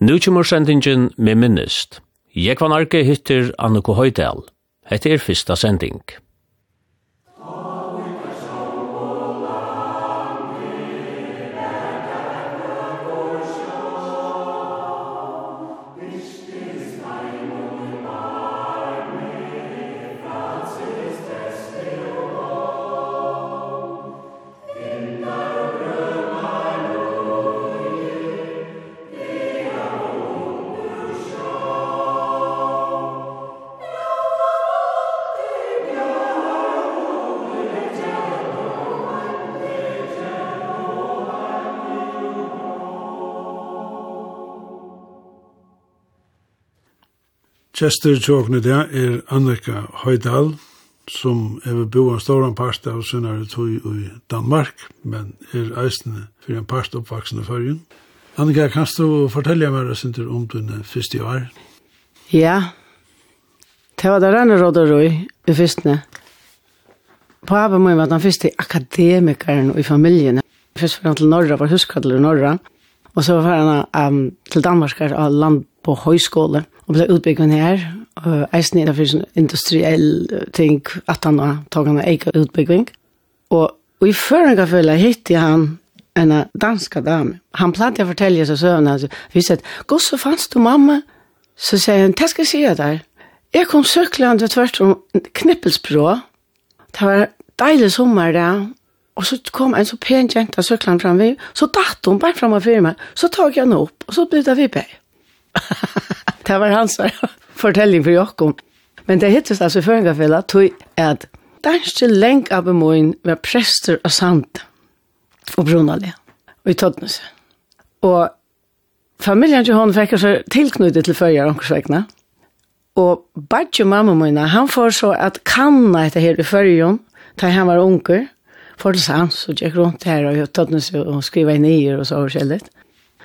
Nu kommer sendingen med minnest. Jeg var narki hittir Anniko Høydal. Hette er fyrsta sending. Kjester tjåkne det er Annika Høydal, som er ved bo en stor part av sunnare Tøy i Danmark, men er eisende for en part oppvaksende førgen. Annika, kan du fortelle meg hva det om dine første år? Ja, det var det rene råd og røy i første. må min være den første akademikeren i familien. Først var han til Norra, var huskadler i Norra. Og så var han um, til Danmark av land på høyskole, og ble utbyggen her, og eisen for sånn industriell ting, at han har tog han egen utbygging. Og, og i føringa følge hittet han en danska dame. Han plante å fortelle seg søvn, altså, vi sier, gå så fanns du mamma? Så sier han, hva skal jeg si der. Jeg kom søklande tvert om knippelsbrå. Det var deilig sommer der, Og så kom en så pen jenta cyklan fram vi. Så datt hon bare fram av mig. Så tog jag henne upp och så bytte vi på. det var hans fortelling för Jakob. Men det hittes alltså för en gaffela tog att danske lenge av min var prester og sant och brunalig, och i Tødnese. Og familjen til hon fikk så tilknyttet til følger omkringsvekene. Og badje mamma mine, han får så at kanna etter her i følgen, da han var unger, for det sans, og gikk rundt her, og jeg tatt og skriva i nyer og så overskjellet.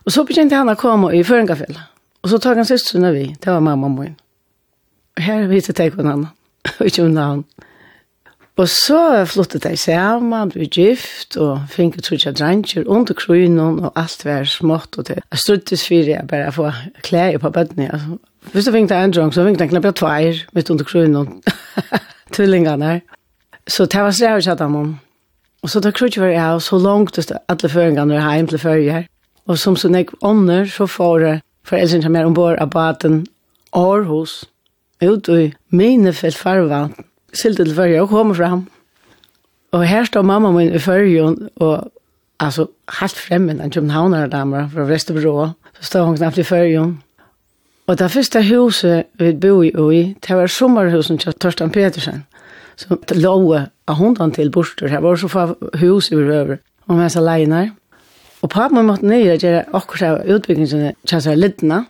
Og så begynte han å komme i Føringafell, og så tar han søstrene vi, det var mamma og min. Og her vet jeg ikke hverandre, og ikke om navn. Og så flyttet jeg sammen, vi gift, og fikk ut trutja dranger, under krynen, og alt var smått, og det er struttes for jeg bare få klær på bøttene, altså. Hvis du fikk det en drang, så fikk det knapt jeg tveir, mitt under krynen, tvillingene her. Så det var strevet, jeg hadde om Og så da krutje var jeg, så langt det alle føringene var hjem til førje. Og som så nek ånder, så får jeg foreldrene som er ombord av baten Aarhus, ut i minefelt farvann, silte til førje og kom fram. Og her står mamma min i førje, og altså helt fremmed, en københavnere damer fra Vesterbro, så står hun knapt i førje. Og det første huset vi bor i, det var sommerhusen til Torsten Petersen. Så låg av hundan till borster. Det var så få hus över Och med så lejer. Och pappa måtte nöja att göra akkurat utbyggning som känns här lidna.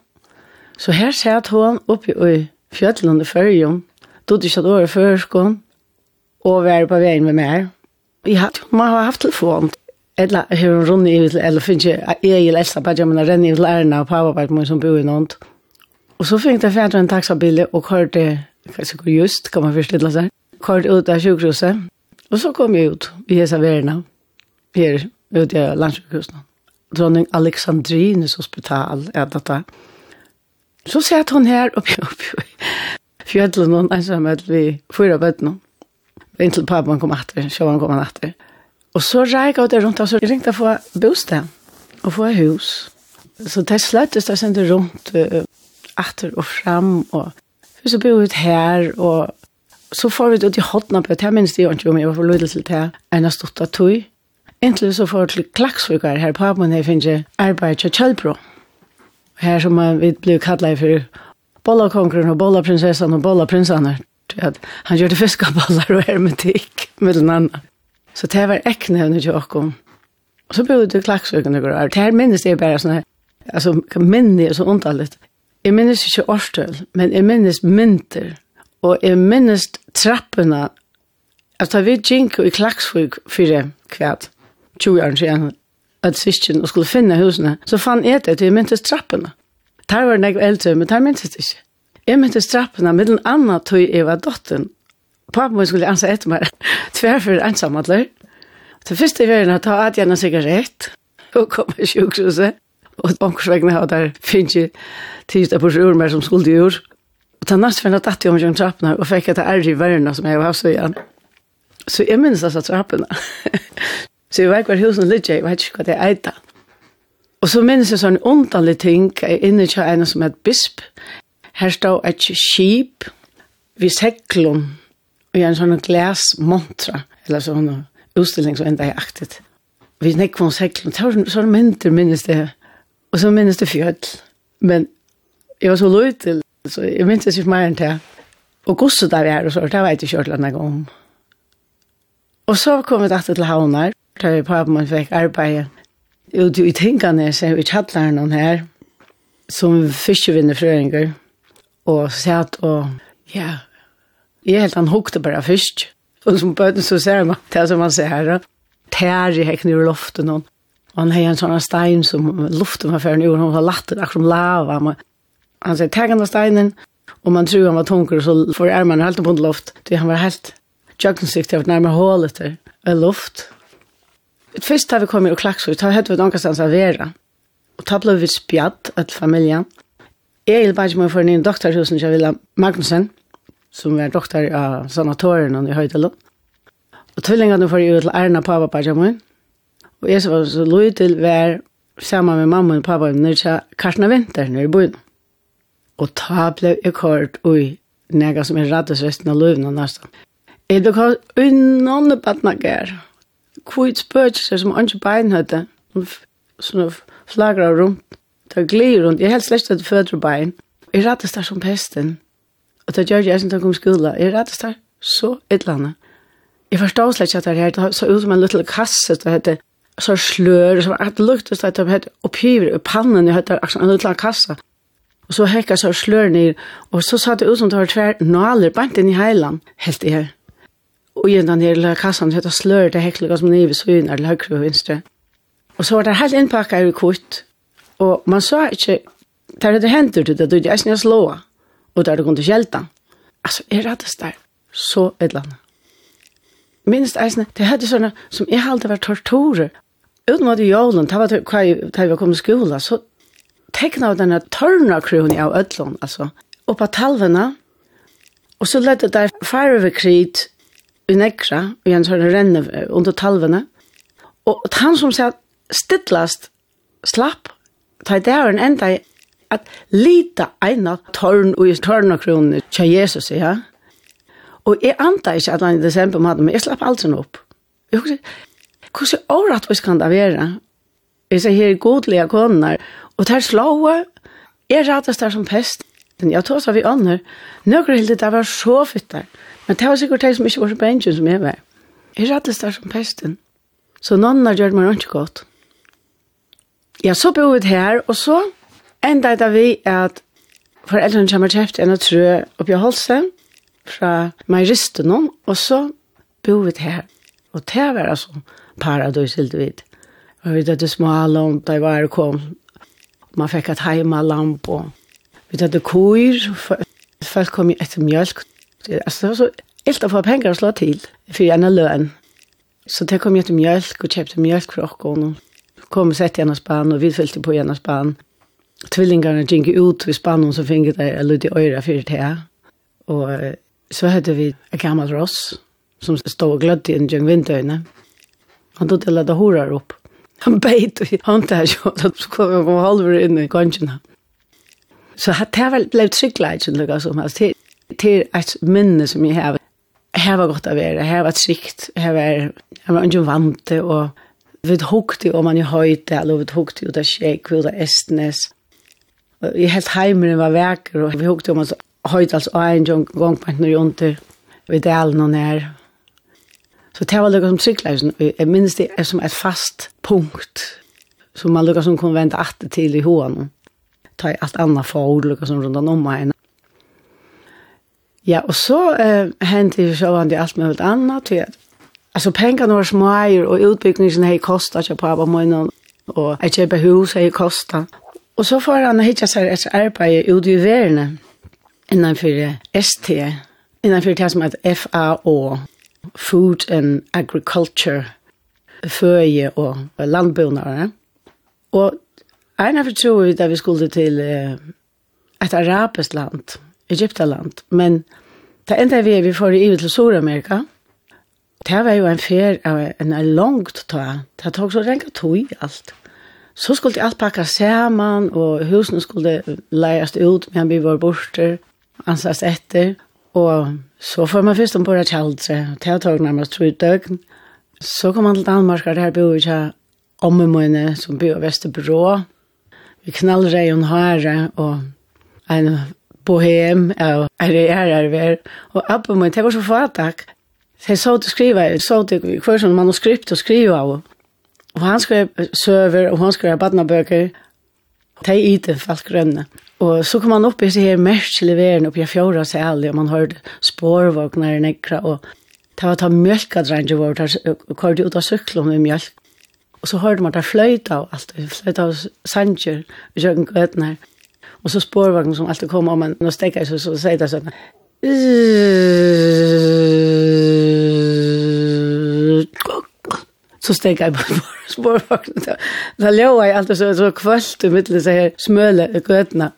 Så här satt hon uppe i fjällen i färgen. Då det satt året förskån. Och var på vägen med mig. Jag hade, man har haft telefon. Eller hur hon runnit ut, eller finns ju egil elsa på att jag renner ränner ut lärarna och pappa på som bor i något. Och så fick jag färdra en taxabil och hörde, kanske just, kan man förställa sig kort ut av sjukhuset. Og så kom jeg ut i hese verna, her ut av landsjukhuset. Dronning Alexandrines hospital er dette. Så satt hun her oppi oppe fjödlen hon ensam med vi fyra bøttene. Inntil pappan kom atter, sjåan kom han atter. Og så reik av det rundt, og så ringte jeg få bostad og få hus. Så det sløttes det sendte rundt uh, atter og fram, og så bo ut her, og så får vi ut i hotna på, det minst det jo ikke om jeg var for løyde til det, enn jeg stod av tog. Inntil så får vi til klaksvigar her på Abon, jeg finner arbeid til Kjellbro. Her som vi blir kallet for bollakongren og bollaprinsessan og bollaprinsene. Han gjør det fiskaballar og hermetikk, den annet. Så det var eknevne til åkken. Og så bodde vi klaksvigar og går. Det her minnes det bare sånn her, altså minne er så ondallet. Jeg minnes ikke årstøl, men jeg minnes mynter Og jeg minnes trappene, at da vi gikk i Klaksvig fire kvart, 20 år siden, at sysken og skulle finne husene, så fann jeg det at jeg minnes trappene. Der var jeg eldre, men der minnes det ikke. Jeg minnes trappene, med den andre tog jeg var dotteren. Pappen min skulle ansa etter meg, tverfyr ensamhandler. Det første jeg gjør er ta at jeg en sigarett, og kom i sjukhuset. Og omkring vegna har der finnes ikke tidsdag på sjur mer som skulle gjøre. Og ta nästa för att att jag omkring trapporna och fick att det är i verden som jeg var så igjen. Så jeg minns altså trappene. så jeg vet hva husen ligger, jeg vet ikke hva det är där. Og så minns jeg sån ontalig ting, jeg er inne til en som heter Bisp. Her står et skip vi seklom, og jeg och en sån glasmontra, eller sånn utstilling som enda er aktet. Vi näck från säcklon, så sån mynter minnes det. Og så minnes det fjöll. Men jeg var så løy til Så jeg minns ikke mer enn det. Og gosset der vi er og så, det vet jeg ikke ordentlig noe om. Og så kom vi datter til havner, da vi på at man fikk arbeid. Jo, du, i tingene, så vi tattler noen her, som fiskevinner frøringer, og satt og, ja, jeg helt han hukte bare fisk. Og som bøten så ser man, det som man ser, her, tær i hekken i loften, og han har en sånn stein som luften var før, og hun var latter, akkurat lava, men Han sier, tag han av steinen og man tror han var tunker så får armarna helt på luft. Det han var helt jökningssikt var nærmere hålet där. Är luft. Først första vi kom i och klaxor, ta hadde vi någonstans att vara. og da ble vi spjatt att familjen. Jag är bara med for en doktorhusen jag vill Magnussen, som er doktor av sanatorien i Höjdelo. Og tvillingene får jeg ut til Erna pappa på. Og jeg var så lojal til vær sammen med mamma og pappa når jeg kartene vinter når jeg bodde. Og ta ble jeg kort ui, nega som er rattes resten av løvene nesten. Er det kort ui noen badnager? kvitt spøkelser som ikke bein beinhøyde, sånne flagra rundt, ta glir rundt, jeg helst slett at det fødre bein. Jeg rattes der som pesten, og det gjør jeg som takk om skola, jeg rattes der så et eller annet. Jeg forstår slett at det her, det så ut som en liten kasse, det hette så slør, så at luktes det, det hette oppgiver i pannen, det hette en liten kasse, Og så hekka så slør ned, og så satt det ut som det var tvær naler, bant inn i heilan, helt i her. Og i den hele kassan, så hette slør det hekla som nivå så inn, eller høyre og vinstre. Og så var det helt innpakka i kutt, og man sa ikke, der det hender til det, du er ikke slåa, og der det kom til kjeltan. Altså, er det der, så et eller annet. Minst eisne, det hadde sånne som jeg aldri var torturer. Utenom at i jålen, det var da jeg kom i skolen, så tekna av denne tørna kroni av ødlån, altså. Og på talvene, og så lette der farvekrit i nekra, og en sånn renne under talvene. Og han som sier stittlast slapp, ta i dæren enda i at lita eina tørn og i tørna kroni til Jesus, ja. Og jeg anta ikke at han i desember hadde, men jeg slapp alt sånn opp. Jeg husker, hvordan året vi kan det være? Jeg sier her godlige koner, Og der slået, jeg rates der som pest. Men jeg tog seg vi ånder. Nøkker hilde det var så fytt der. Men det var sikkert det som ikke var så bensjen som jeg var. Jeg rettes der som pesten. Så noen har gjort meg ikke godt. Ja, så bor vi her, og så enda det vi at foreldrene kommer kjeft en og trø oppi Holse fra meg ristet noen, og så bor vi her. Og det var altså paradis hilde vidt. Og vi hadde små alle om da jeg var og kom Man fikk et heima lamp og vi hade kor. Folk kom etter efter mjölk. Alltså det var så helt att få pengar att slå till för gärna lön. Så det kom ju till mjölk och köpte mjölk för och kom och sett i ena spann och vi fyllde på i ena spann. Tvillingarna gick ut vid spannen som fick det där ludd i öra för det här. Och så hade vi en gammal ross som stod och glödde i en gäng vindöjne. Han tog till att det horar upp. Han beit og håndtær så så kom han halver inn i kanskjena. Så det var ble tryggleid som lukket som hans. Det et minne som jeg har. Her var godt å være, her var trygt, her var, her var ikke vant til, og vi hukte om man i høyde, eller vi hukte ut av Kjek, ut av Estnes. Jeg helt heimeren var vekker, og vi hukte om man høyde altså en gang på en rundt, vi delen og nær. Så det var lukket som tryggleisen, og jeg minnes det er som et fast punkt, som man lukket som kunne vente alltid til i hånden. Ta alt annet for lukket som rundt om meg. Ja, og så eh, hendte jo så han det alt med alt annet, til at Alltså pengarna var smajer og utbyggningen har kostet ikke på pappa månaden og jeg kjøper hus har kostet. Og så får han hittet seg et arbeid ut i verden, innenfor ST, innenfor det som heter FAO, food and agriculture, føje og landbonare. Og en av tror vi da vi skulle til et arabisk land, Egyptaland, men det enda vi er vi får i til Sør-Amerika, det var jo en fer av en langt ta, det tok så renka tog i alt. Så skulle alt pakka saman, og husene skulle leiast ut, men vi var borte, ansast etter, Og så får man først ombord av kjaldre, tiltog nærmest tro to døgn. Så kom man til Danmark, og der bor vi ikke ommemøyne som bor i Vesterbro. Vi knallre i en hare, og en bohem og er det av er ver, Og ommemøyne, det var så fatak. Jeg så til skriva, jeg så til hver sånn manuskript å skriva av. Og han skrev søver, og han skrev badnabøker. Det er i det, falsk grønne. Og så kom man opp i seg her merkelig veren oppi av fjorda særlig, og man hørte spårvåkner nekra, og det var ta mjölkadrange vår, der kom ut av syklen med mjölk. Og så hørte man der fløyta og alt, fløyta og sanger, og kjøkken gøtten her. Og så spårvåkner som alltid kom, og man nå stekka så, så sier det sånn, så stekka jeg på spårvagnen. Da ljøa jeg alltid så, så kvølt i middelen seg her smøle gøtene.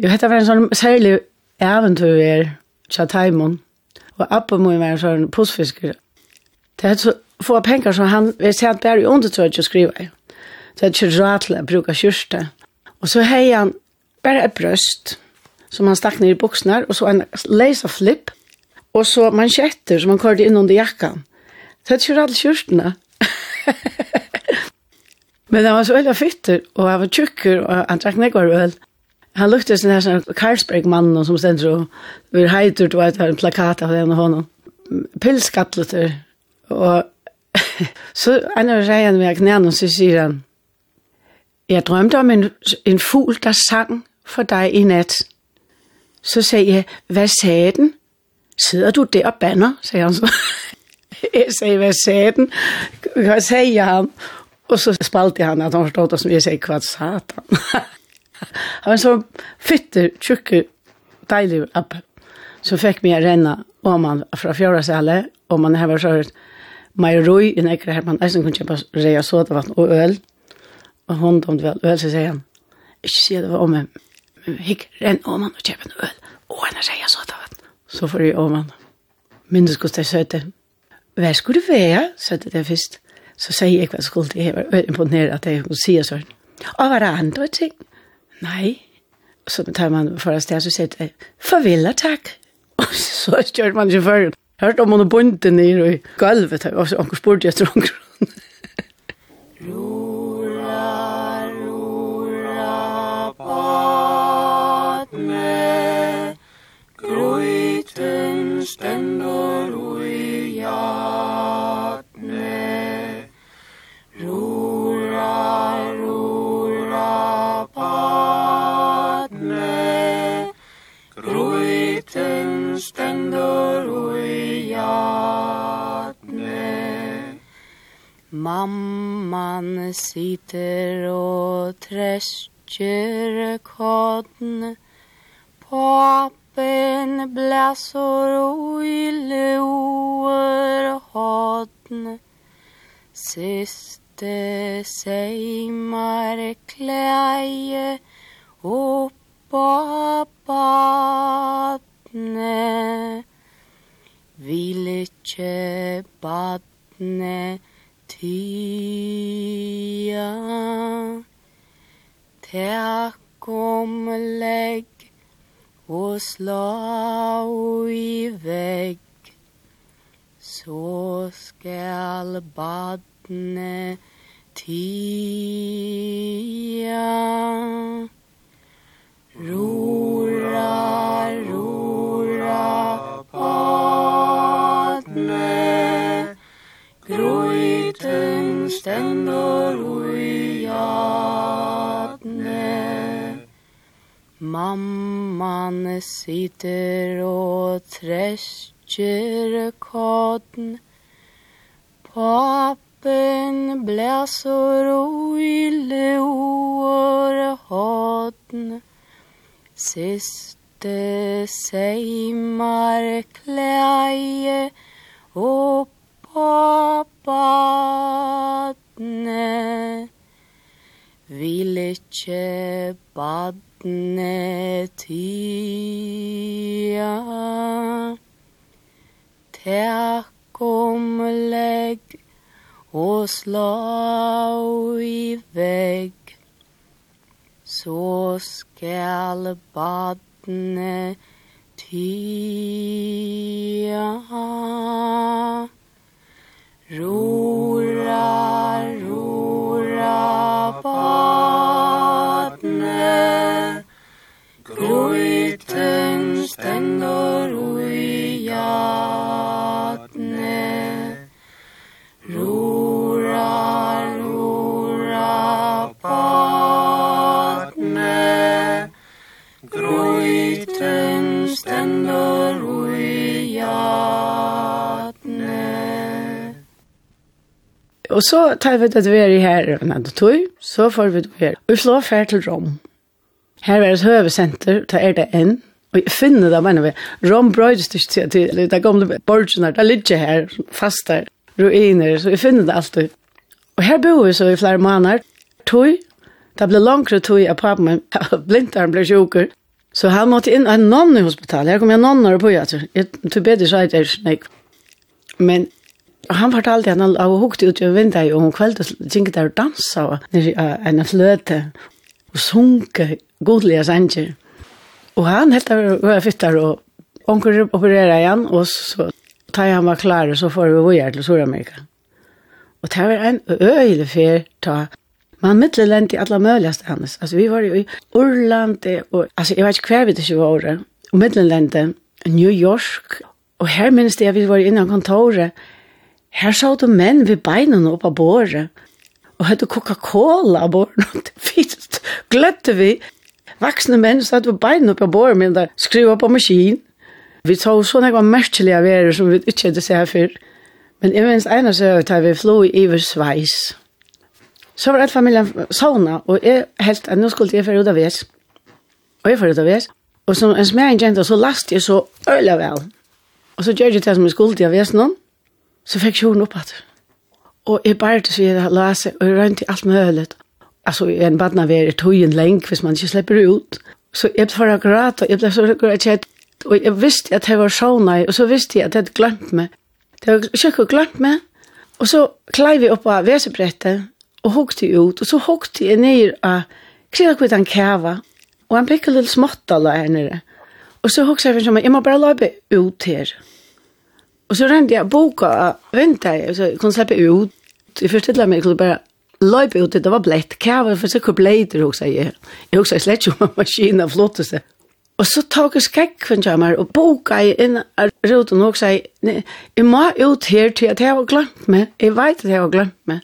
Jo, hetta var en sånn særlig eventyr er tja taimon. Og Abba må være en sånn postfisker. Det er så få penger som han vi ser at bare i undertøyt å skrive. Så det er ikke rart til å bruke kyrste. Og så har han bare et brøst som han stakk ned i buksene, og så en leis av flipp, og så mansjetter som han kørte inn under jakkan. Så det er ikke rart til. Men han var så veldig fytter, og han var tjukker, og han trakk negvar øl. Han lukter sin her sån Carlsberg-mannen som ständer och vi hejter du vet en plakat av den og honom. Pilskatleter. Og så en av tjejen med knäna och så sier han Jeg drømte om en, en fugl der sang for dig i nat. Så sier jeg, vad sagde den? Sidder du der og banner, Sier han så. jeg sier, hvad sagde den? Hvad sagde jeg ham? Og så spalte han, at han forstod det, som jeg sagde, hvad satan. Han var så fytter, tjukke, deilig app. Så fick mig renna om man fra fjärde sälle og man har vært hört Maja roi, i näkra her, man nästan kunne kjøpe reia soda og øl, og Och hon tomte väl öl så sier han. ikke sier det var om men hikk renn om man og kjøpe en øl, og en reia soda. Så får jeg om man. Minnes hvordan jeg søtte, hva skulle det være, søtte det først. Så sier jeg hva skulle det vara imponerad att jag skulle säga så. Och vad är det andre ting? nei. Och så tar man for förra steg så sier jeg, farvel og takk. Og så kör man ikke før. Jeg hørte om hon bunten ner i gulvet, og så hon spurte efter hon. Rora, rora, patne, grøyten gryten ständer väskjer kodn Papen bläsor och illor hodn Siste seimar klä tia. Rora, rora, patne Grøyten stender ui jatne Mamman sitter og tresker kodn Pappa Toppen bläsor och ille år hatn Siste seimar kläje oppa badne Vil Vilje badne tia. Takk om legg og slå i vegg, så skal badne tia. Rora, rora, badne. Og så tar vi det vi er her, men det tog, så får vi det her. Vi slår fer til Rom. Her er et høvesenter, da er det en. Og jeg finner det, mener vi, Rom brøydes det ikke til, det gamle borgerne, det ligger her, faster, ruiner, så jeg finner det alltid. Og her bor vi så i flere måneder, tog, det ble langere tog av papen min, blindtaren ble sjukker, så han måtte inn en en nonne hospital, her kom jeg nonner på, jeg tror, jeg så bedre det ikke, men han fortalte han av hukt ut i vinduet, og hun kveldet synket der og dansa, og en fløte, og sunke godlige sanger. Og han helt av jeg fytter, og onker opererer igjen, og så tar han var klar, og så får vi vågjert til Sør-Amerika. Og det var en øyelig fyr, ta Man mittelent i alla möjliga stans. Alltså vi var ju i Orland och alltså jag vet inte kvar vi det var. Och mittelent New York. Och här minns det jag vi var innan kontoret. Her sa du menn ved beinene oppe av båret, og hadde Coca-Cola av båret, fint, gløtte vi. Vaksne menn satt ved beinene oppe av båret, men der skriva på maskin. Vi tog sånne jeg var merkelig av er, som vi ikke hadde sett før. Men jeg minns ene så jeg tar vi flo i Iver Sveis. Så var alt familien sauna, og jeg helt, at nå skulle jeg få ut av ves. Og jeg får ut av ves. Og som en smæring jenta, så last jeg så øyla vel. Og så gjør jeg det som jeg skulle til av ves noen. Så fikk jeg henne opp at. Og jeg bare til siden la seg, og jeg rønte alt mulig. Altså, en badna var er tøyen lenge, hvis man ikke slipper ut. Så jeg ble for akkurat, og jeg ble så akkurat, og jeg visste at jeg var sånn, og så visste jeg at jeg hadde glemt meg. Det var ikke glemt meg, og så klei vi opp av vesebrettet, og hukte ut, og så hukte jeg ned av krida kvitt han kæva, og han pikk litt smått av her nere. Og så hukte jeg for meg, jeg må bare løpe ut her. Og så rände jeg boka, vänta jag, så kunne slippe ut. Jeg förställde meg, jeg kunne bare løpe ut, det var blett, Hva var det for sikkert bleiter, hos jeg. Jeg hos jeg slett jo med maskinen flottet seg. Og så tok jeg skrekken til meg, og boka jeg inn av roten, og jeg, jeg må ut her til at jeg har glemt meg, jeg vet at jeg har glemt meg.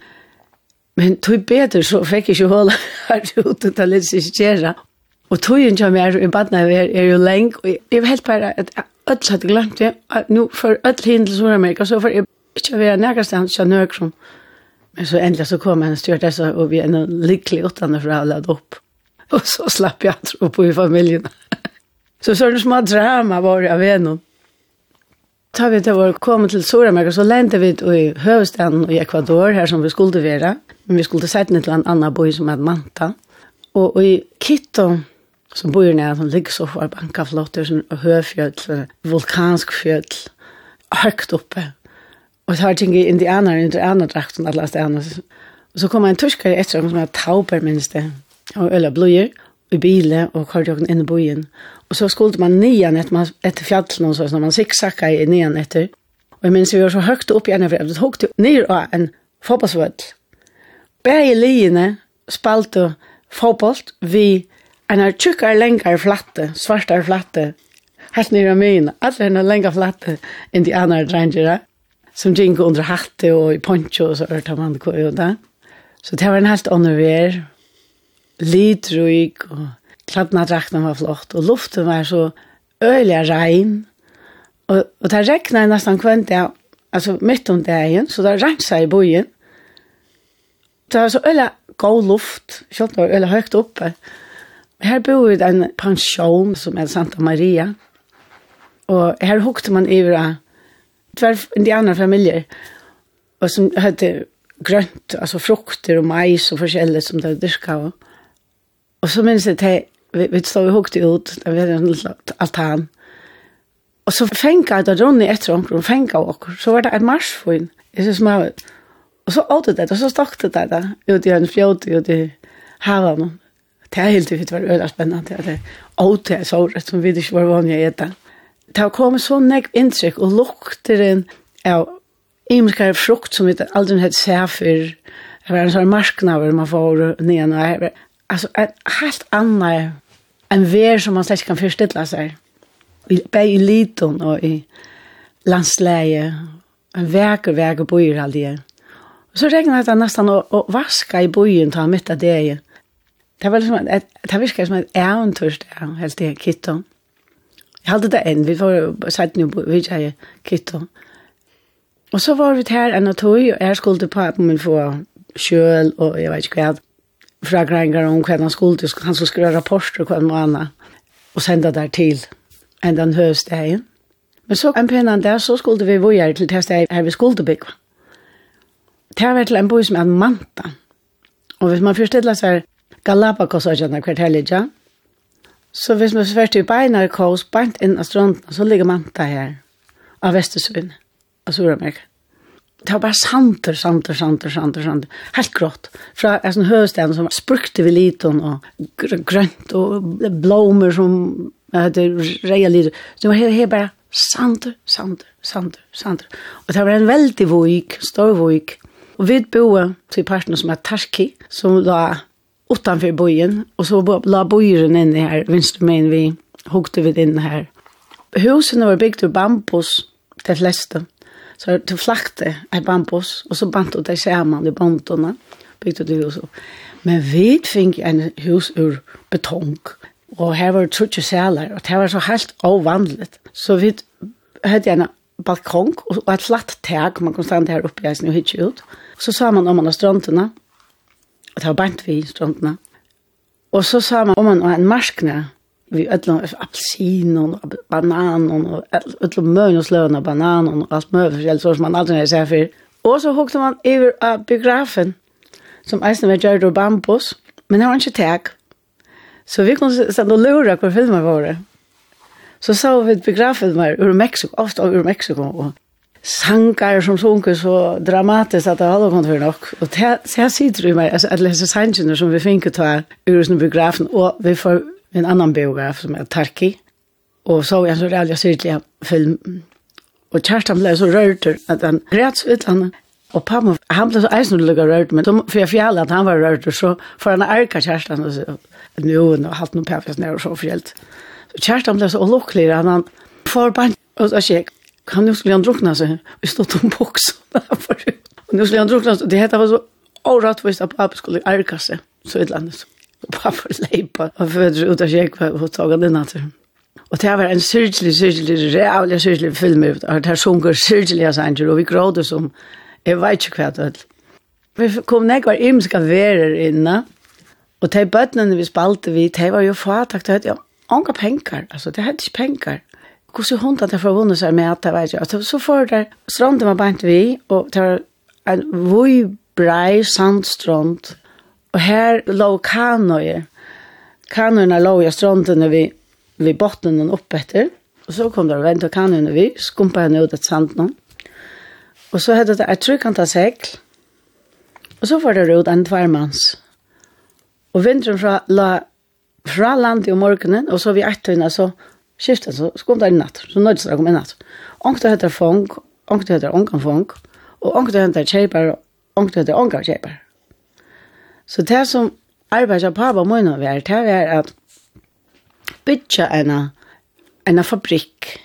Men tog bedre så fikk jeg ikke holde her ute til litt sikkert. Og tog jeg ikke mer, og jeg badna er jo lenge, og jeg var helt bare at öll hadde glemt Att nu for öll hin til Nordamerika, så for jeg ikke være nærkast han, ikke nøk men så endelig så kom en styrtessa, og vi er en lykkelig åttende for å ha ladd opp. Og så slapp jeg tro på i familjen. så så det små drama var jag vet nog. Tar vi det var kommit till Sydamerika så lände vi i huvudstaden i Ecuador här som vi skulle vara. Men vi skulle sätta ner till en annan boi som heter Manta. Och, och i Quito som bor nere som ligger så for banka flott, bankaflotter sånn høfjøll, vulkansk fjöll, høgt oppe. Og så har ting i indianer, indianer drakten, alle stedene. Og så kom en tyskare etter som er tauper minst det, og øl og bløyer, i bilen og kjørte kardiokken inn i byen. Og så skulle man nian etter, etter fjallet, så når man siksakka i nian etter. Og jeg minns vi var så høgt opp igjen, for jeg tok til nir av en fotballsvøll. Begge liene spalte fotballt vi En har tjukkar lengar flatte, svartar flatte, helt nere av min, alle henne lengar flatte, enn de andre drengere, som gingo under hatte og i poncho, og så ørta man det jo da. Så det var en helt ånderver, lidrug, og kladna drakten var flott, og luften var så øyla rein, og, og det regna nesten kvendt, ja, altså midt om dagen, så det rensa i bojen. Det var så øyla god luft, selv var øyla høyt oppe, Her bor vi en pensjon som er Santa Maria. Og her hukte man i hverandre indianer indianerfamiljer og som hadde grønt, altså frukter og mais og forskjellig som de dyrka. Og, og så minns jeg til, vi, vi stod og hukte ut, da vi hadde en altan. Og så fenga da Ronny etter omkring, fenga okkur, så var det et marsfyn. Jeg synes man, og så åtte det og så stokte det da ut i en fjord, ut i havet Det er helt ut var øyla spennende, at det er jeg så rett som vi ikke var vanlig å gjøre. Det har kommet så nekk inntrykk, og lukter en av imenskare frukt som vi aldri hadde sett før. Det var en sånn marknaver man får ned og her. Altså, en helt annen en vær som man slett kan forstille seg. Bare i liten og i landsleie. En veker, veker bøyer aldri. Og så regnet det nesten å, å vaske i bøyen til midt av det det var liksom ett det virkar som et eventyrst, ja, helt det Kitto. Jag hade det enn, vi var satt nu vi sier Kitto. Och så var vi här en tog och jeg skulle på at man få kjøl, och jag vet inte vad. fra en om hva han skulle han skulle skrive rapporter och han man och sända där till enn den höstdagen. Men så en pennan där så skulle vi vara till testa her vi skulle bygge. Det var til en by som är Manta. Och hvis man forstiller sig Galapagos-øyene hvert her ligger. Så hvis man svært i Beinarkos, beint inn av stranden, så ligger Manta her, av Vestersvinn, av Suramerika. Det var bare santer, santer, santer, santer, santer. Helt grått. Fra en sånn høvsten som sprukte vi liten, og gr grønt, og blommer som hette reia lite. Så det var helt, helt bare santer, santer, santer, santer. Og det var en veldig vik, stor vik. Og vi boet til parten som er Tarki, som da utanför bojen och så la bojen in här vinstmen vi hukte vi in här. Husen var byggt ur bambus det flesta. Så det flakte av bambus och så bant och det man i bontorna byggt det hus. Men vi fick en hus ur betong och här var trutje sälar och det var så helt ovanligt. Så vi hade en balkong och ett flatt tag man kunde stanna här uppe i isen och hitta ut. Så sa man om man har strönterna Og det var bant vi i strandene. Og så sa man om man var en marskne, vi ødlom apelsin og banan og ødlom møn og sløn og banan og alt møn forskjellig, så som man aldri har sett før. Og så hukte man over av biografen, som eisen var gjørt av bambus, men det var ikke tag. Så vi kunne sende og lura hvor filmer var det. Så sa vi biografen var ur Mexiko, ofte ur Mexiko, og sankar som sunker så dramatiskt att det har kommit för nok. Og det här sitter ju mig, alltså att läsa sankarna som vi finner ta ur sin biografen och vi får en annan biograf som är Tarki. Og så är en så rädda syrtliga film. Og Kerstan blev så rörd att han grät så han Og pappa, han ble så eisnullig og rørt, men for jeg fjallet at han var rørt, så får han ærka kjæresten og sier, nå, nå, hatt noen pappas ned og så fjellet. Så kjæresten ble så olukkelig, han, han får bare, og så kjekk, kan nu skulle han drunkna sig. Vi stod om boxen där för. Och nu skulle han drunkna sig. Det hette var så orättvist att pappa skulle ärka sig. Så ett landet. Och pappa lejpa. Och födde ut av kyrkva och tog den natten. Och det var en syrgelig, syrgelig, rævlig, syrgelig film. Och det här sjunger syrgeliga sanger. Och vi grådde som, jag vet inte vad det var. Vi kom nekvar imska verer inna. Och de bötnene vi spalte vi, de var ju fatakt. Det hette, ja, Onga pengar, alltså det hade inte pengar hvordan hun hadde forvunnet seg med at det var ikke. Så får det, stranden var bant vi, og det var en vøy brei sandstrand, og her lå kanøye. Kanøyene lå i stranden vi, vi bottenen opp etter, og så kom det og ventet kanøyene vi, skumpa henne ut et sanden, og så hadde det et trykkant segl, og så var det ut en tvermanns. Og vinteren fra, la, fra landet om morgenen, og så vi etter henne, så skiftet, så kom det inn natt, så nødde det kom inn natt. Onkte heter fong, onkte heter onkan fong, og onkte heter kjeipar, og onkte heter onkan kjeipar. Så det som arbeidet på på må nå være, det er at bytja en, en fabrikk.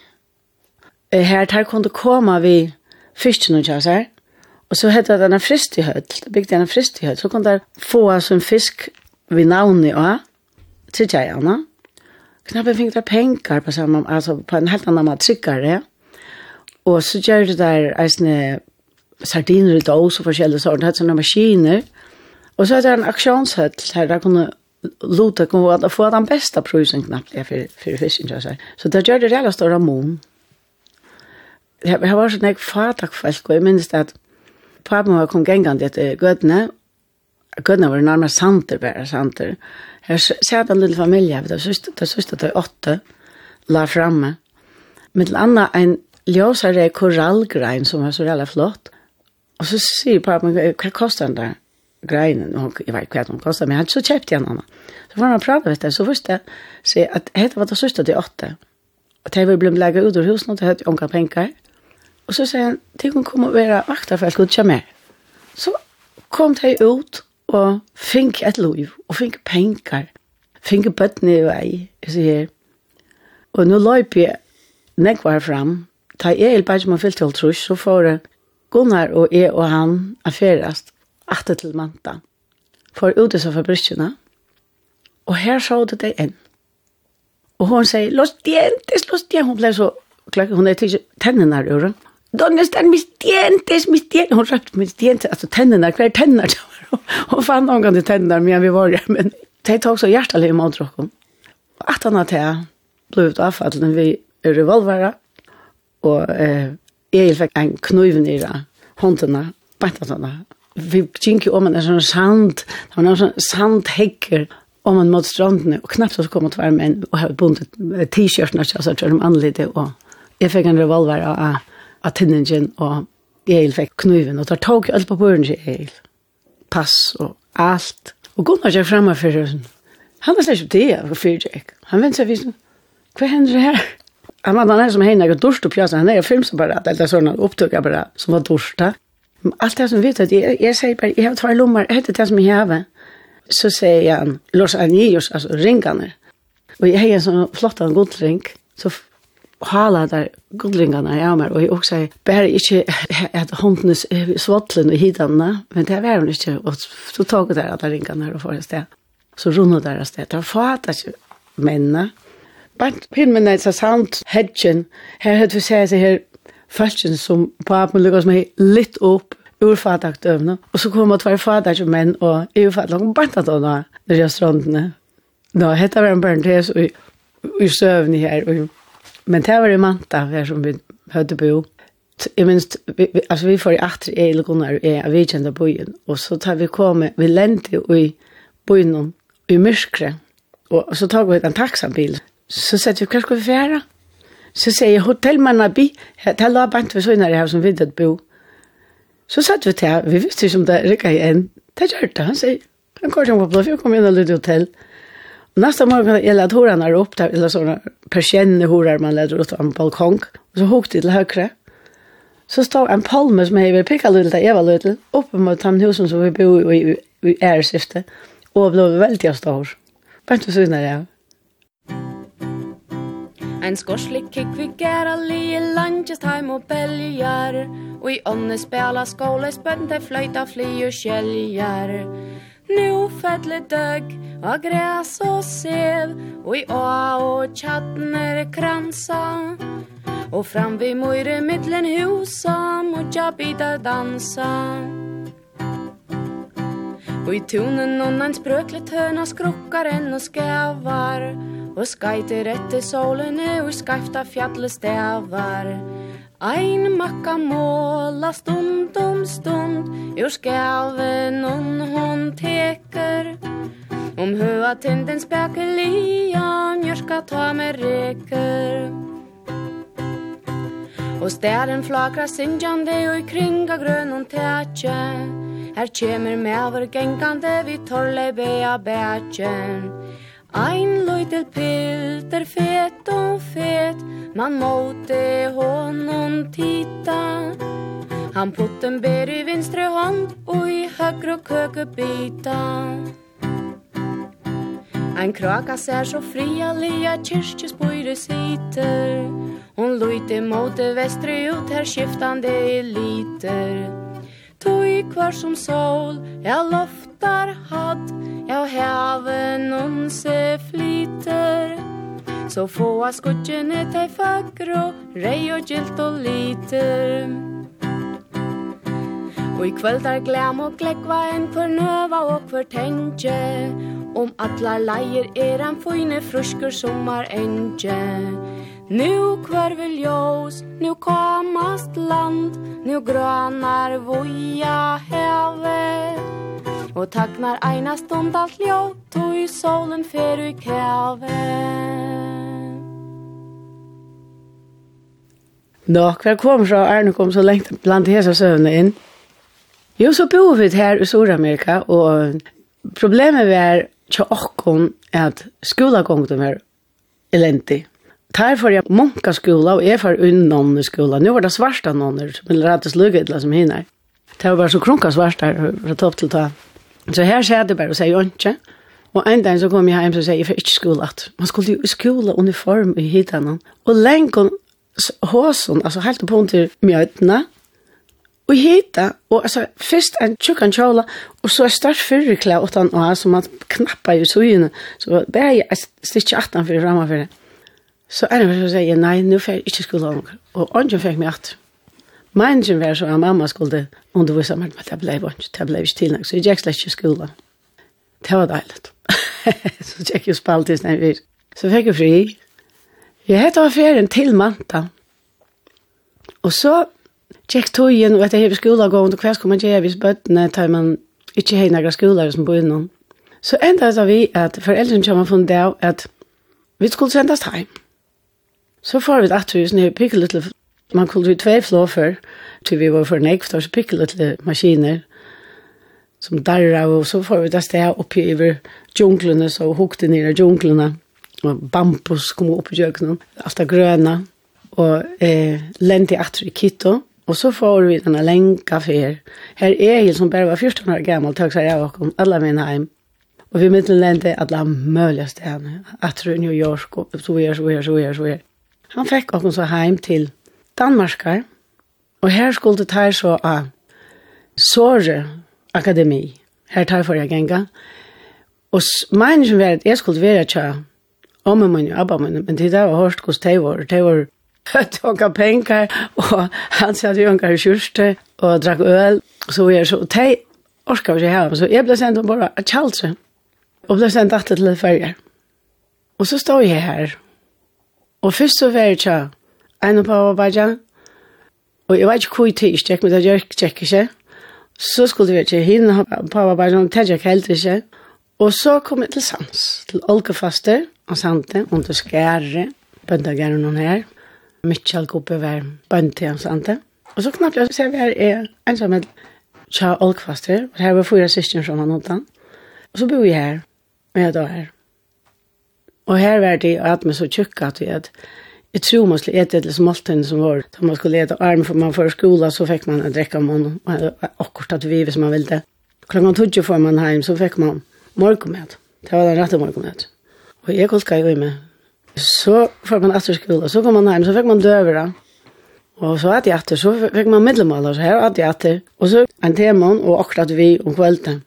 Her tar kunne komme vi fyrsten og kjøsar, og så hette det en fristihøtt, bygde en fristihøtt, så kunne der få oss en fisk vi navnet av, til kjøsarna, knappen fikk det penger på samme, altså, på en helt annen måte tryggere. Og så gjør det der eisne sardiner i dås og forskjellige sorter, hatt sånne maskiner. Og så er det en auktionshöll her, der kunne lute kunne att få den beste prøysen prisen ja, for, for fisken så så. Så det gjør det rejält stora mon. Det var sånn jeg fatak folk jeg minnes minns att pappa var kom gängande till Götne. Götne var nærmest santer bare santer. Her ser den lille familie, det sørste, det sørste det er åtte, la framme. Med til annet en ljøsere korallgrein som er så veldig flott. Og så sier pappa, hva koster den der greinen? Og jeg vet ikke hva den koster, men han så kjøpte jeg den. Så var han pratet med det, så først jeg sier at dette var det sørste det er åtte. Og det var blitt legget ut av husen, og det hadde unga penger. Og så sier han, tenk om kommer å være skulle ikke kjømmer. Så kom de ut, og fink et liv, og fink penger. Fink bøttene i vei, jeg sier. Og nå løp jeg nekvar fram. Ta jeg helt bare som har fyllt til trus, så får jeg Gunnar og jeg og han affærast atter til manta. For ute så fabrikkene. Og her så det det enn. Og hun sier, los dientes, los dientes. Hun ble så klokk, hun er til tennene her, Donde están mis dientes, mis dientes? Hun røpte mis dientes, altså tennene, hver tennene, och fan någon gång det tänder men vi var der. men de tok så hjertelig i måltrokken. Og at han hadde hade blivit avfallet vi er revolvere, og eh jeg fikk en kniv nere bare sånn, Vi gick ju om en sånn sand, det var noen sånn sandhekker om man mot strandene, og knappt så kom det två män och hadde bundit t-shirtene, så jeg tror de anledde og jeg fikk en revolver av av tinningen og jeg fikk fick og da tok jeg alt på børen til jeg pass og alt. Og Gunnar er fremme for det. Han var slett det, og fyrt jeg. Han venter seg visen. Hva hender det her? Han var den her som henne, og opp på Han er filmsapparat, eller sånn opptøkapparat, som var dorste. Alt det som vet, jeg, jeg sier bare, jeg har tvær lommer, etter det som jeg har. Så sier han, Los Anillos, altså ringene. Og jeg har en sånn flott av en god ring, så hala der gudlingarna i Amar, og jeg også bare ikke at hånden svottlen og hidanna, men det var hun ikke, og så tog jeg der at jeg ringa her og får et sted. Så runde der et sted, der fatta ikke mennene. Bare filmen er så sant, hedgen, her hadde vi sett seg her, Falken som på papen lukket med litt opp, ur fadakdøvne. Og så kommer det tvær fadak menn og eu fadak om barna da da, når jeg strandene. Nå, hette var en barn til oss i søvn her, og Men det var i Manta, her som vi hadde bo. Jeg minst, vi, vi, altså vi får i atre jeg eller Gunnar, jeg er vidkjent av byen, og så tar vi komme, vi lente jo i byen, i myrskre, og så tar vi en taksambil. Så sier vi, hva skal vi fjære? Så sier jeg, hotellmann av by, det er labant vi søgnere her som viddet bo. Så satt vi til, vi visste ikke om det rikket igjen. Det gjør det, han sier. Han går til å blå, vi kom inn og lytte hotell. Så Nästa morgon kan jag lägga hårarna upp där, eller sådana persienne horar man lät ut av en balkong. Och så hukte till högre. Så stod en palme som jag vill picka lite, jag var lite, uppe mot tamnhusen som vi bor i, i, i ärsifte. Och blev väldigt stor. Bara inte så innan jag. Ein skorslik kikk vi gera li i landjast heim og beljar Og i ånne spela skåle spønn te fløyta fly og kjeljar Nu fettlet døgg av græs og sev Og i å og tjatten er kransa. Og fram vi møyre mittlen husa Mot jabbida dansa. Og i tunen nonnan sprøklet høna skrukkar enn og skævar. Og skajter etter solene og skajfta fjallet stævar. Ein makka måla stund om stund Ur skaven hon hon teker. Om hua tinden spekar lia Mjörska ta med reker. Og stæren flakra sinjande Og i kringa grøn hon tætje. Her kjemur mever gengande Vi torle bea bætjen Ein lojtel pilter fet og fet Man måtte honom titta Han putten ber i vinstre hand Og i högre køke bita. Ein kraka ser så fria lia kyrkjespøyre sitter Hon lojte måte vestre ut her skiftande eliter. Tog i kvar som sol, ja loftar hatt Ja, haven onse flyter. Så få skutjen et ei fagro Rei og gylt og liter. Og i kvöld er glem og glekva en hver nøva og hver tenkje Om atlar leier er en fine frusker sommar enge. Nu kvar vil ljós, nu komast land Nu grønar voja heve. Og taknar eina stund alt ljå Tog i solen fer i kärven Nå, hver kom fra Arne kom så lengt blant hese søvnene inn. Jo, så bor vi her i Sør-Amerika, og problemet var til åkken at skolagången var elendig. Tar for jeg munka skola, og jeg unnan unn skola. Nå var det svarta nonner, som ville rett og som hinner. Det var bare så krunka svarta fra topp til ta. Så her sier det bare og sier ikke. Og en dag så kom jeg hjem og sier, jeg får ikke skole. Man skulle jo skole uniform i hittene. Og lengen håsen, altså helt på til mjøtene, og hitta og altså, først en tjukkan kjola, og så er start fyrrekla åttan og han, som man knappa i sugene, så bare jeg stikker atan fyrir framma det Så er det så sier, nei, nu får jeg ikke skole om, og ånden fikk meg at. Meningen var så at mamma skulle undervisa meg, men det ble ikke, det ble ikke tilnæg, så jeg gikk slett ikke i skolen. Det var deilig. så jeg gikk jo spalt i snøy. Så fikk jeg fri. Jeg hette av ferien til manta. Og så gikk tog igjen, og etter hele skolen skolen og hva skulle man gjøre hvis bøttene tar man ikke hei nægra skoler som bor innom. Så enda sa vi at foreldrene kommer fra en dag at vi skulle sendes hjem. Så får vi et atterhus nede i litt Man kunne vi tvei flå før, til vi var for nekvt, og så pikket litt maskiner som darra, og så får vi det sted oppi over djunglene, så hukte ned i djunglene, og bambus kom opp i djøkenen, alt det gröna og eh, lente atter i Kitto, og så får vi denne lenka fer. Her er jeg som bare var 14 år gammel, takk seg jeg var alle mine heim. Og vi mitt lente alle mulige stedene, atter i New York, og så er, så er, så er, så er. Han fikk oss så heim til Danmarkar, og her skulle det her så av Sore Akademi, her tar for jeg genga, og meningen var at jeg skulle være tja om min og abba min, men det var hårst hos de var, de var tåka penger, og han satt jo engar kjørste, og drakk øl, så jeg så, og de orka vi ikke her, så jeg ble sendt om bare tjalse, og ble sendt alltid til ferger. Og så stod jeg her, og først så var jeg tja, en på Azerbaijan, og jeg vet ikke hvor tid jeg tjekk, men det gjør tjekk ikke. Så skulle vi ikke hinne pappa på Azerbaijan, det tjekk helt ikke. Og så kom jeg til Sams, til Olgefaster, og Sante, under Skære, bøndageren noen her. Mitchell Gubbe var bønd til Sante. Og så knappt jeg ser vi her er ensam med Tja Olgefaster, og her var fyra syskjen som han utan. Og så bor jeg her, og jeg da her. Og her var det at vi så tjukka til at Jeg tror man skulle ete det som alltid som var. Da man skulle ete arm för man för skola så fick man en dräcka om og akkurat att vi som man ville. Klockan tog får man hem så fick man morgonmat. Det var den rette morgonmat. Och jeg kunne skrive med. Så får man etter skola så kom man hem så fick man dövra. Og så hadde jeg etter, så fikk man middelmål, så her hadde jeg etter. Og så en temon og akkurat vi om kvelden.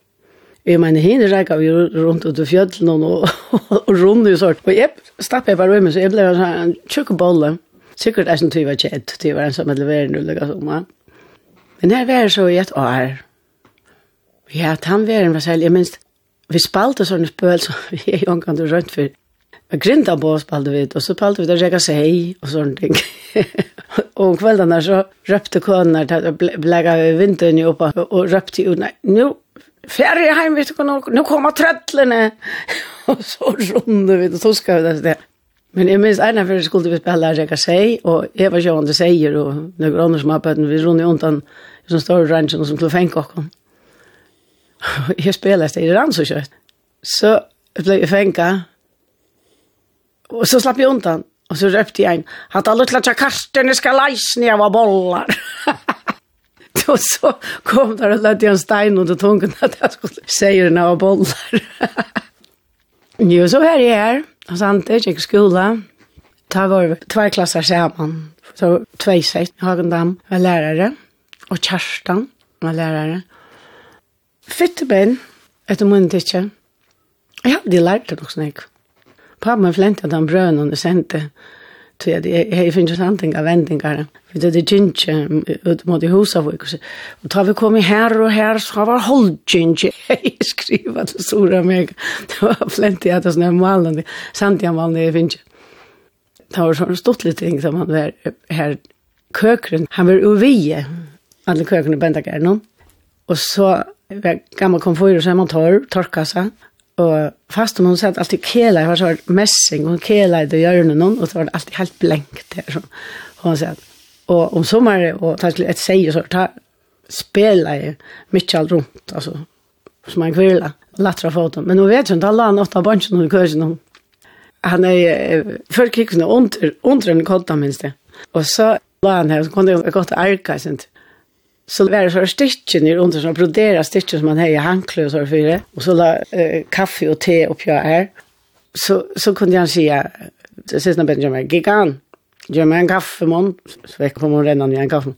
Jeg mener, henne rekker vi rundt ut i fjøtlen og, og, og rundt og sånt. Og jeg stappet jeg bare rømme, så jeg ble en tjukk bolle. Sikkert er som tyver kjett, tyver en som er leverende og lukket sånn. Men her var så i et år. Ja, tannveren var selv, jeg minst, vi spalte sånne spøl som vi er jo omkant og rundt for. Vi grinta på spalte vi, og så spalte vi der rekka seg og sånne ting. og om kveldene så røpte kånene, blekka vi vinteren jo oppe, og røpte jo, nei, nå Färre hem vet du nog nu kommer tröttlene och så runde vi så ska vi det. Men jag minns en för skulle vi spela jag kan säga och Eva Johan det säger och några andra som har på vi runde undan som står i ranchen som skulle fänka och kom. Jag spelar det i rand så kött. Så blev jag fänka. Och så slapp jag undan. Och så röpte jag en, att alla tlatja kasten ska lajs när jag var bollar. och så kom där och lade en stein under tungan att jag skulle säga den här bollar. jo, så här är jag. Och sant, jag gick i skola. Ta var två klasser samman. Så två sex. Hagendam var lärare. Och Kerstan var lärare. Fytteben, etter munnen tidsje. Jeg hadde lært det nok snakk. Pappa flente at han brøn og sendte. Så jeg, jeg, jeg finner sånne av vendinger. Det er ikke ut mot i huset. Og da vi kom her og her, så var holdgjenge. Jeg skriver til Stora meg. Det var flent i at det er malende. Samt jeg malende jeg finner. Det var sån stort litt ting som han var her. Køkren, han var uvige. Alle køkren bända gärna. Og så var gammel komfyrer som han tar, sig. Og fast om hun satt alltid kela, jeg var så messing, hun kela i det hjørnet noen, og så var alltid helt blenkt der. Hon satt, og om sommeren, og ta et seg, så ta, spela jeg mykje alt rundt, altså, som en kvilla, latra foten. Men hun vet jo, da la han åtta bansjen hun i kursen hun. Han er, før kikkene, under, under en kodda minst det. Og så la han her, så kunne jeg godt arka, sånt så var det sånne stykken under, sånne brodera stitchen som man har i hankle för det och så la eh, kaffe och te upp jag här så, så kunde jag säga, det sista Benjamin, gigan, gör mig en kaffemån, så jag på hon redan en kaffe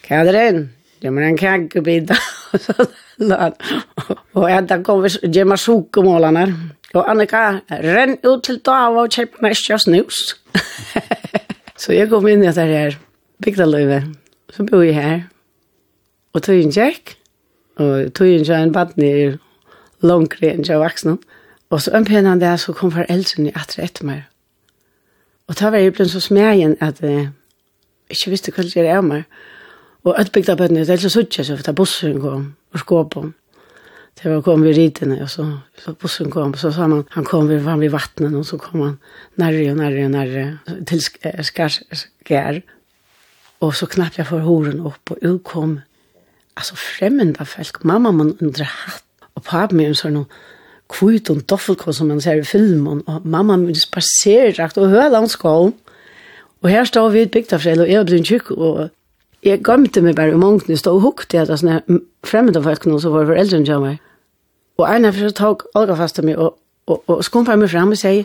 Kan det än? Gör mig en kaggubidda. och ända kommer mig sjukomålarna Och Annika, renn ut till Dava och köp mig ett snus. så jag kom in i det här bygdalövet. Så bor jag här. Og tog en jack. og tøyen gikk en badne i långre enn jeg vaksne. Og så ømpen han der, så kom foreldrene atre etter meg. Og da var jeg blitt så smegen at jeg ikke visste hva det er meg. Og alt bygda bøttene, det er så suttje, så da bussen kom og skåp om. Det var kom vi ridene, og så, så bussen kom, så sa man, han kom vi, fram vid vattnet, og så kom han nærre og nærre og nærre til skær. Og så knapp jeg for horen opp, og ut alltså främmande folk. Mamma man undrar hatt och pappa med en sån kvut och doffelkål som man ser i filmen. Och mamma med spaserdrakt och hör hölandskål. Och här står vi i ett bygdafräll och jag blir en kyrk och jag gömde mig bara i mångt. stod och hukkade att sådana främmande folk nu så var föräldrar jag mig. Och en av så tog Olga fast mig och, och, och skumpade mig fram och säger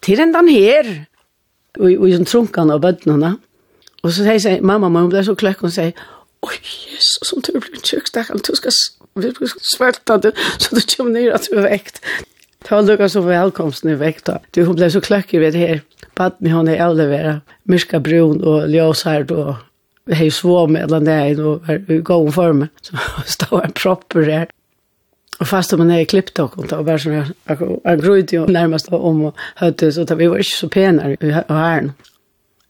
till den där här. Och, och, och i sån trunkan av bödnorna. Och så säger mamma, man blir så klöck och säger Oj, Jesus, som du blir en kyrkstackare, du ska svärta det så du kommer ner att du är väckt. Det var lukka så välkomst nu väckt då. Du, hon blev så klöckig vid det här. Bad mig hon är avlevera myrska brun och ljósard och hej svå med den där och var i gång form. Så stod en propper där. Och fast om man är klippt och kom och var som jag gröjde ju närmast om och hörde så att vi var inte så penare i hären.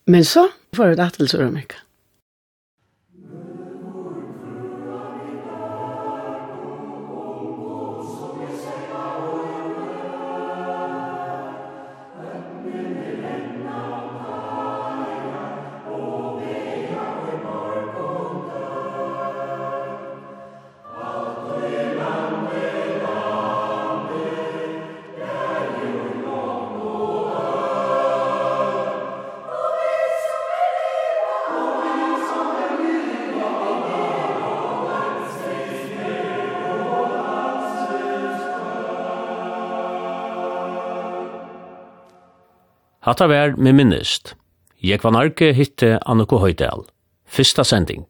Men så var det att det så mycket. Hatta vær med minnist. Jeg var narki hitte Annoko Høydal. Fyrsta sending.